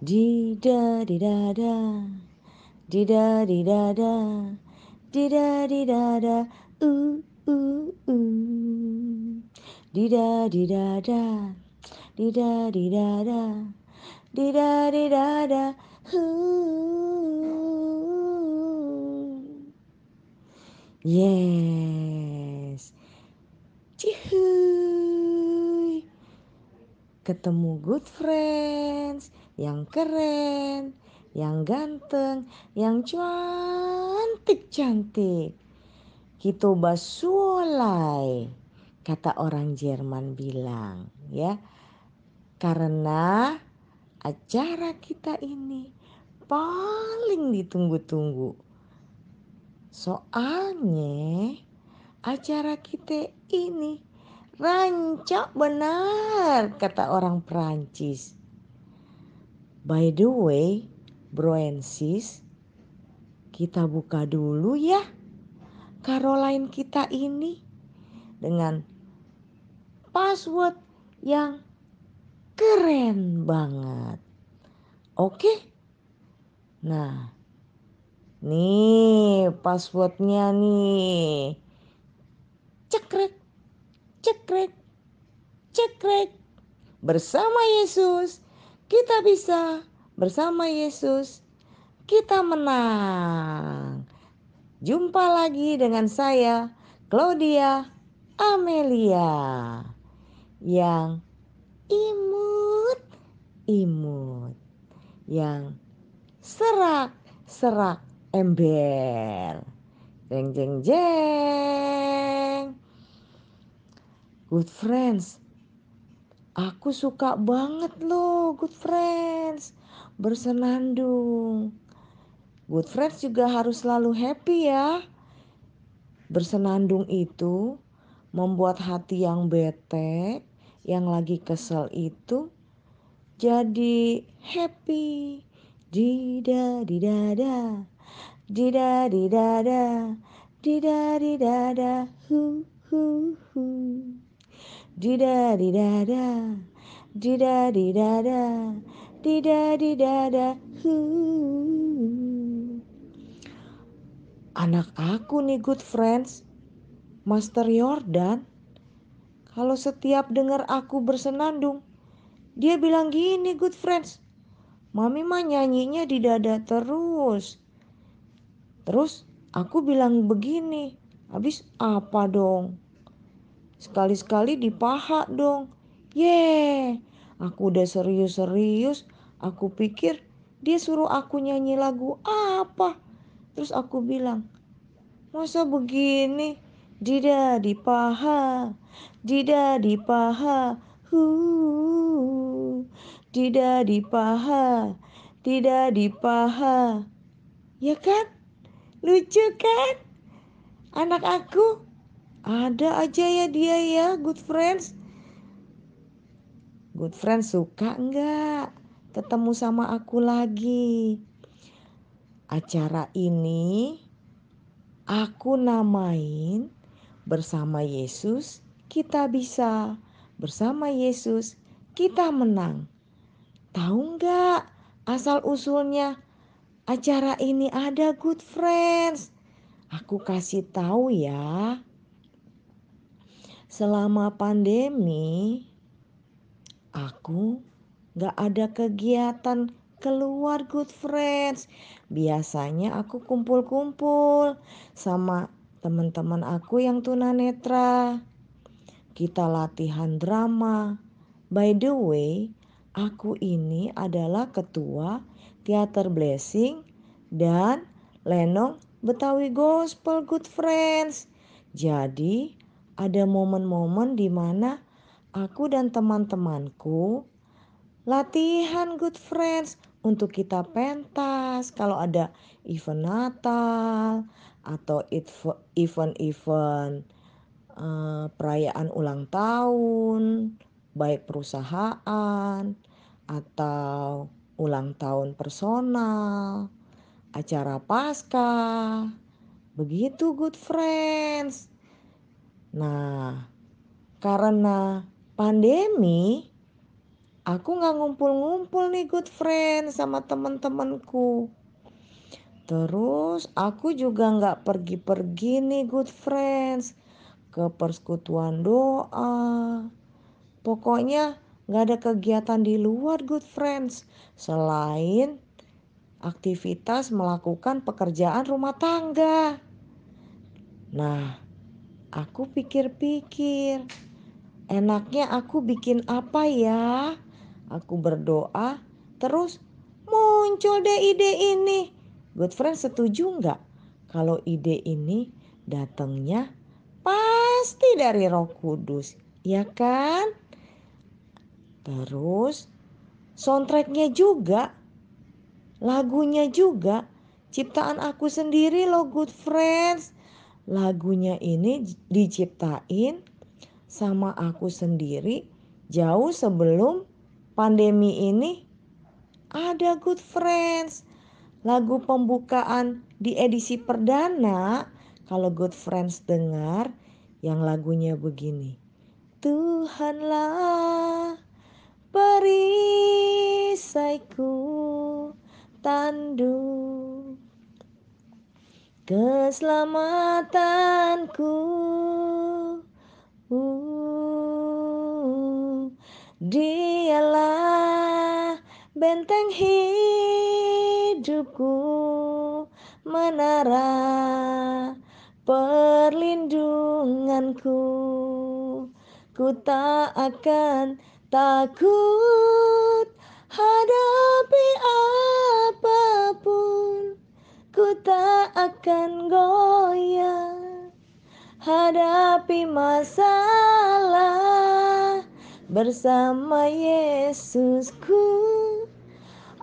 Di da di da da, di da di da da, uh uh uh. Di da di da da, di da di da da, di da di da da, uh. Yes. Cihuy. Ketemu good friends yang keren, yang ganteng, yang cantik-cantik. Kita basulai, kata orang Jerman bilang, ya. Karena acara kita ini paling ditunggu-tunggu. Soalnya acara kita ini rancak benar kata orang Perancis. By the way, bro and sis, kita buka dulu ya Caroline kita ini dengan password yang keren banget. Oke? Nah, nih passwordnya nih. Cekrek, cekrek, cekrek. Bersama Yesus kita bisa bersama Yesus, kita menang. Jumpa lagi dengan saya, Claudia Amelia, yang imut-imut, yang serak-serak ember. Jeng jeng jeng. Good friends, Aku suka banget loh good friends bersenandung. Good friends juga harus selalu happy ya. Bersenandung itu membuat hati yang bete, yang lagi kesel itu jadi happy. Dida dida da, dida dida da, dida dida da, hu hu hu. Dida dida da, dida dida da, dida dida. Anak aku nih good friends, Master Yordan. Kalau setiap dengar aku bersenandung, dia bilang gini good friends. Mami mah nyanyinya di dada terus. Terus aku bilang begini, habis apa dong? Sekali-sekali di paha dong. Yeay, aku udah serius-serius. Aku pikir dia suruh aku nyanyi lagu apa. Terus aku bilang, masa begini? Dida di paha, dida di paha, hu, dida di paha, tidak di paha. Ya kan? Lucu kan? Anak aku ada aja ya dia ya, good friends. Good friends suka enggak ketemu sama aku lagi? Acara ini aku namain bersama Yesus kita bisa, bersama Yesus kita menang. Tahu enggak asal usulnya acara ini ada good friends? Aku kasih tahu ya selama pandemi aku gak ada kegiatan keluar good friends. Biasanya aku kumpul-kumpul sama teman-teman aku yang tunanetra. Kita latihan drama. By the way, aku ini adalah ketua Teater Blessing dan Lenong Betawi Gospel Good Friends. Jadi, ada momen-momen di mana aku dan teman-temanku latihan good friends untuk kita pentas kalau ada event Natal atau event-event uh, perayaan ulang tahun baik perusahaan atau ulang tahun personal, acara pasca. Begitu good friends. Nah, karena pandemi, aku nggak ngumpul-ngumpul nih good friend sama teman-temanku. Terus aku juga nggak pergi-pergi nih good friends ke persekutuan doa. Pokoknya nggak ada kegiatan di luar good friends selain aktivitas melakukan pekerjaan rumah tangga. Nah, aku pikir-pikir, enaknya aku bikin apa ya? Aku berdoa, terus muncul deh ide ini. Good friend setuju nggak kalau ide ini datangnya pasti dari Roh Kudus, ya kan? Terus soundtracknya juga, lagunya juga ciptaan aku sendiri loh good friends. Lagunya ini diciptain sama aku sendiri jauh sebelum pandemi ini. Ada good friends lagu pembukaan di edisi perdana. Kalau good friends dengar yang lagunya begini Tuhanlah perisaiku tanduk keselamatanku. Uh, dialah benteng hidupku menara perlindunganku. Ku tak akan takut hadapi apa pun ku tak akan goyah hadapi masalah bersama Yesusku.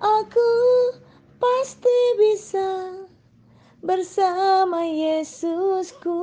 Aku pasti bisa bersama Yesusku.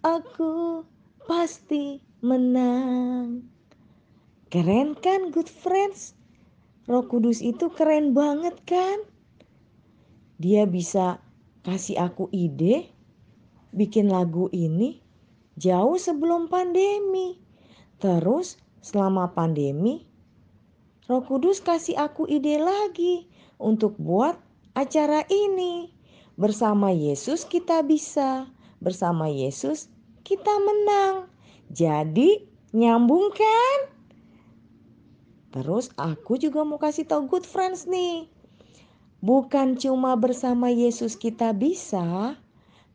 Aku pasti menang. Keren kan good friends? Roh Kudus itu keren banget kan dia bisa kasih aku ide bikin lagu ini jauh sebelum pandemi terus selama pandemi Roh Kudus kasih aku ide lagi untuk buat acara ini. Bersama Yesus kita bisa, bersama Yesus kita menang. Jadi nyambung kan? Terus aku juga mau kasih tau good friends nih. Bukan cuma bersama Yesus kita bisa,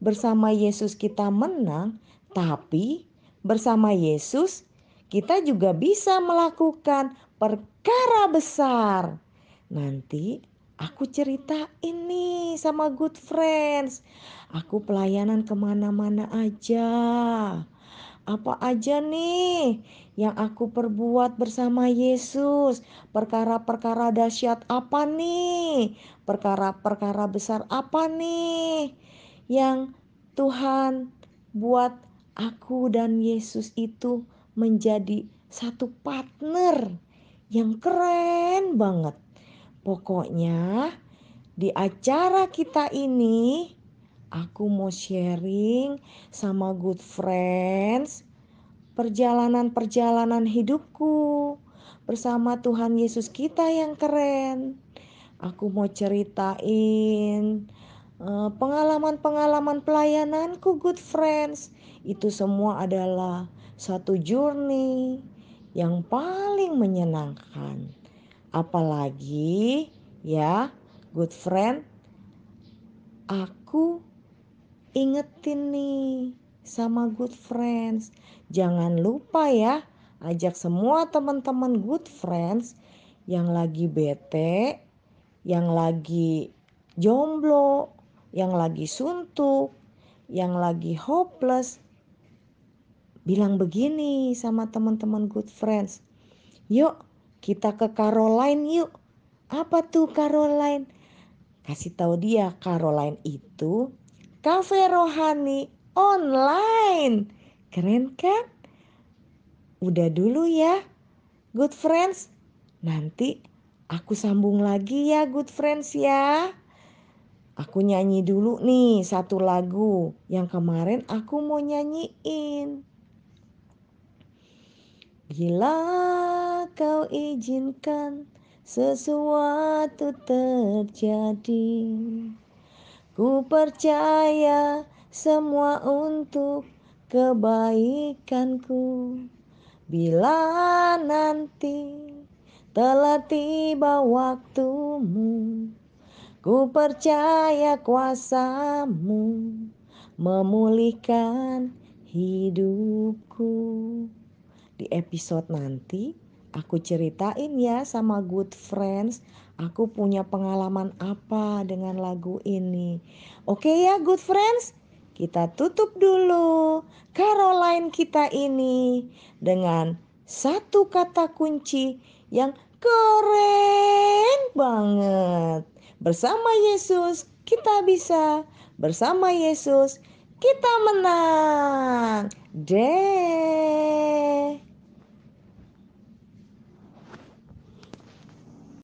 bersama Yesus kita menang, tapi bersama Yesus kita juga bisa melakukan perkara besar. Nanti aku cerita ini sama good friends. Aku pelayanan ke mana-mana aja. Apa aja nih yang aku perbuat bersama Yesus? Perkara-perkara dahsyat apa nih? Perkara-perkara besar apa nih? Yang Tuhan buat aku dan Yesus itu menjadi satu partner yang keren banget. Pokoknya di acara kita ini aku mau sharing sama good friends perjalanan-perjalanan hidupku bersama Tuhan Yesus kita yang keren. Aku mau ceritain eh, pengalaman-pengalaman pelayananku good friends. Itu semua adalah satu journey yang paling menyenangkan. Apalagi ya, good friend, aku ingetin nih sama good friends. Jangan lupa ya, ajak semua teman-teman good friends yang lagi bete, yang lagi jomblo, yang lagi suntuk, yang lagi hopeless, bilang begini sama teman-teman good friends. Yuk kita ke Caroline yuk. Apa tuh Caroline? Kasih tahu dia Caroline itu kafe rohani online. Keren kan? Udah dulu ya good friends. Nanti aku sambung lagi ya good friends ya. Aku nyanyi dulu nih satu lagu yang kemarin aku mau nyanyiin. Bila kau izinkan sesuatu terjadi, ku percaya semua untuk kebaikanku. Bila nanti telah tiba waktumu, ku percaya kuasamu memulihkan hidupku. Di episode nanti aku ceritain ya sama good friends aku punya pengalaman apa dengan lagu ini. Oke ya good friends? Kita tutup dulu Caroline kita ini dengan satu kata kunci yang keren banget. Bersama Yesus kita bisa, bersama Yesus kita menang. Deh.